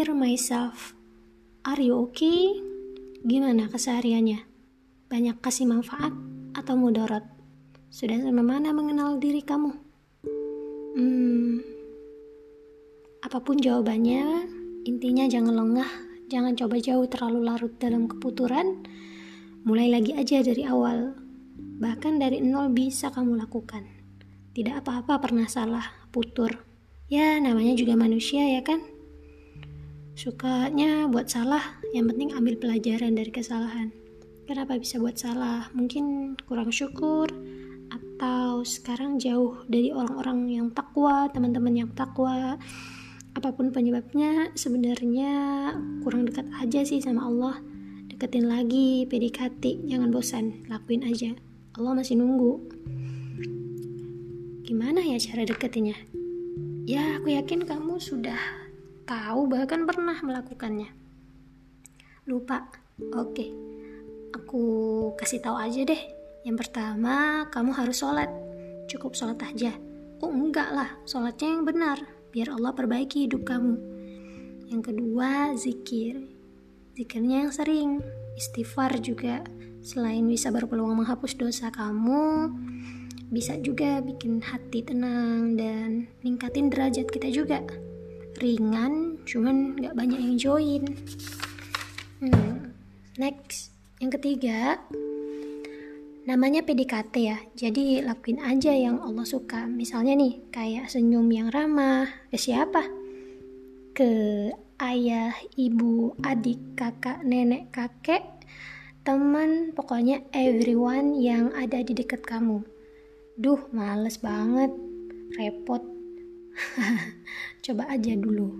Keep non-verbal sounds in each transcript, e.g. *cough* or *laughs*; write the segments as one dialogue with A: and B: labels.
A: Dear myself, are you okay? Gimana kesehariannya? Banyak kasih manfaat atau mudorot? Sudah sampai mana mengenal diri kamu? Hmm, apa pun jawabannya, intinya jangan lengah, jangan coba jauh terlalu larut dalam keputuran. Mulai lagi aja dari awal. Bahkan dari nol bisa kamu lakukan. Tidak apa-apa pernah salah, putur. Ya, namanya juga manusia ya kan? Sukanya buat salah, yang penting ambil pelajaran dari kesalahan. Kenapa bisa buat salah? Mungkin kurang syukur, atau sekarang jauh dari orang-orang yang takwa, teman-teman yang takwa. Apa pun penyebabnya, sebenarnya kurang dekat aja sih sama Allah. Deketin lagi, PDKT, jangan bosan, lakuin aja. Allah masih nunggu. Gimana ya cara deketinnya? Ya, aku yakin kamu sudah tahu bahkan pernah melakukannya. Lupa. Oke. Aku kasih tahu aja deh. Yang pertama, kamu harus sholat. Cukup sholat aja. Oh enggak lah, sholatnya yang benar. Biar Allah perbaiki hidup kamu. Yang kedua, zikir. Zikirnya yang sering. Istighfar juga. Selain bisa berpeluang menghapus dosa kamu, bisa juga bikin hati tenang dan ningkatin derajat kita juga ringan cuman nggak banyak yang join. Hmm, next. Yang ketiga namanya PDKT ya. Jadi lakuin aja yang Allah suka. Misalnya nih kayak senyum yang ramah ke siapa? Ke ayah ibu adik kakak nenek kakek teman pokoknya everyone yang ada di dekat kamu. Duh, males banget. Repot. *laughs* Coba aja dulu.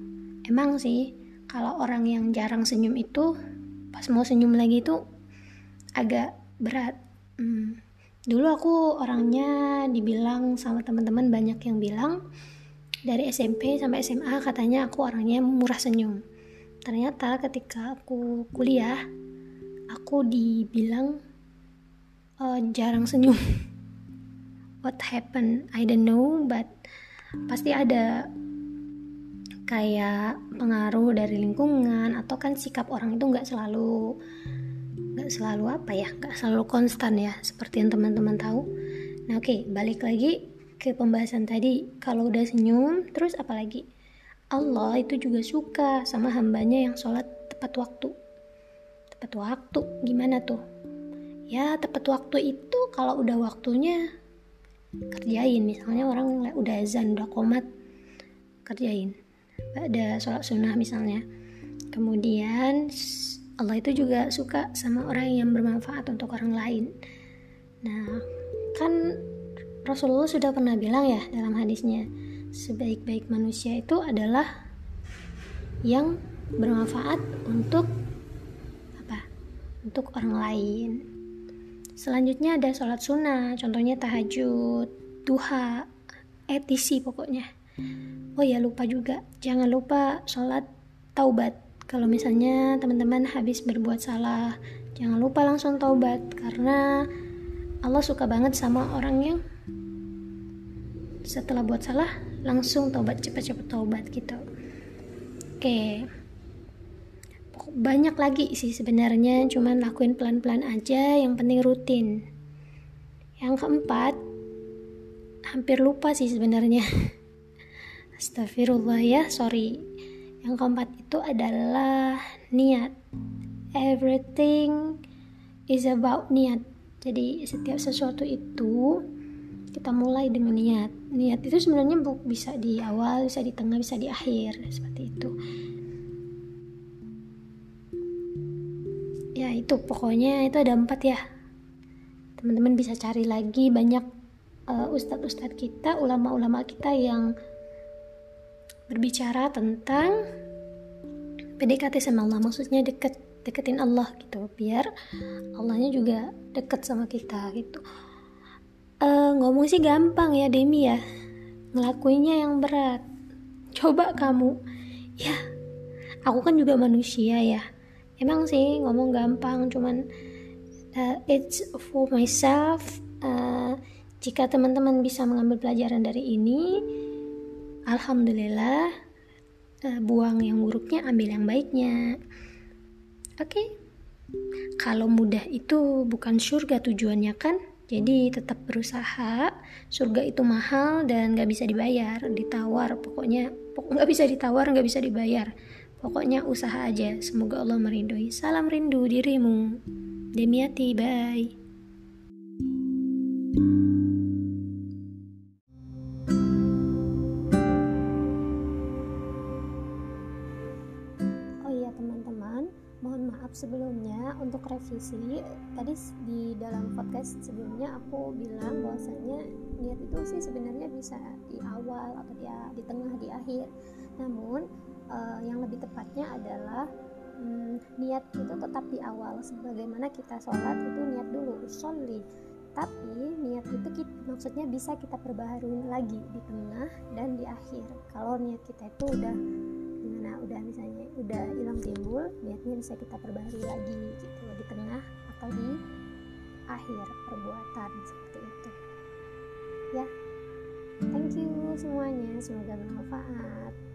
A: Emang sih, kalau orang yang jarang senyum itu, pas mau senyum lagi itu agak berat. Hmm. Dulu aku orangnya dibilang sama teman-teman banyak yang bilang dari SMP sampai SMA katanya aku orangnya murah senyum. Ternyata ketika aku kuliah, aku dibilang uh, jarang senyum. *laughs* what happened I don't know but pasti ada. Kayak pengaruh dari lingkungan atau kan sikap orang itu nggak selalu nggak selalu apa ya nggak selalu konstan ya seperti yang teman-teman tahu. Nah oke okay, balik lagi ke pembahasan tadi. Kalau udah senyum terus apalagi Allah itu juga suka sama hambanya yang sholat tepat waktu. Tepat waktu gimana tuh? Ya tepat waktu itu kalau udah waktunya kerjain. Misalnya orang udah azan udah komat kerjain. Ada sholat sunnah misalnya. Kemudian Allah itu juga suka sama orang yang bermanfaat untuk orang lain. Nah kan Rasulullah sudah pernah bilang ya dalam hadisnya sebaik-baik manusia itu adalah yang bermanfaat untuk apa? Untuk orang lain Selanjutnya ada sholat sunnah, contohnya tahajud, duha, etisi pokoknya. Oh ya lupa juga, jangan lupa sholat taubat. Kalau misalnya teman-teman habis berbuat salah, jangan lupa langsung taubat karena Allah suka banget sama orang yang setelah buat salah langsung taubat cepat-cepat taubat gitu. Oke. Okay banyak lagi sih sebenarnya cuman lakuin pelan-pelan aja yang penting rutin. Yang keempat hampir lupa sih sebenarnya. *laughs* Astagfirullah ya sorry. Yang keempat itu adalah niat. Everything is about niat. Jadi setiap sesuatu itu kita mulai dengan niat. Niat itu sebenarnya bisa di awal bisa di tengah bisa di akhir seperti itu itu pokoknya itu ada empat ya. Teman-teman bisa cari lagi banyak uh, ustadz-ustadz kita ulama-ulama kita yang berbicara tentang PDKT sama Allah. Maksudnya deket deketin Allah gitu biar Allahnya juga deket sama kita gitu. Uh, ngomong sih gampang ya Demi ya. Ngelakuinnya yang berat. Coba kamu. Ya aku kan juga manusia ya emang sih ngomong gampang cuman uh, it's for myself uh, jika teman-teman bisa mengambil pelajaran dari ini alhamdulillah uh, buang yang buruknya ambil yang baiknya. Oke? Okay? kalau mudah itu bukan surga tujuannya kan? Jadi tetap berusaha surga itu mahal dan gak bisa dibayar ditawar pokoknya pokok nggak bisa ditawar nggak bisa dibayar pokoknya usaha aja. Semoga Allah merindui. Salam rindu dirimu. Demiati bye. Maaf sebelumnya untuk revisi. Tadi di dalam podcast sebelumnya aku bilang bahwasanya niat itu sih sebenarnya bisa di awal atau di, di tengah di akhir. Namun lebih tepatnya adalah um, niat itu tetap di awal. Sebagaimana kita sholat itu niat dulu usolli tapi niat itu kita, maksudnya bisa kita perbaharui lagi di tengah dan di akhir. Kalau niat kita itu udah gimana udah misalnya udah hilang timbul niatnya bisa kita perbaharui lagi gitu di tengah atau di akhir perbuatan seperti itu. Ya. Thank you semuanya. Semoga bermanfaat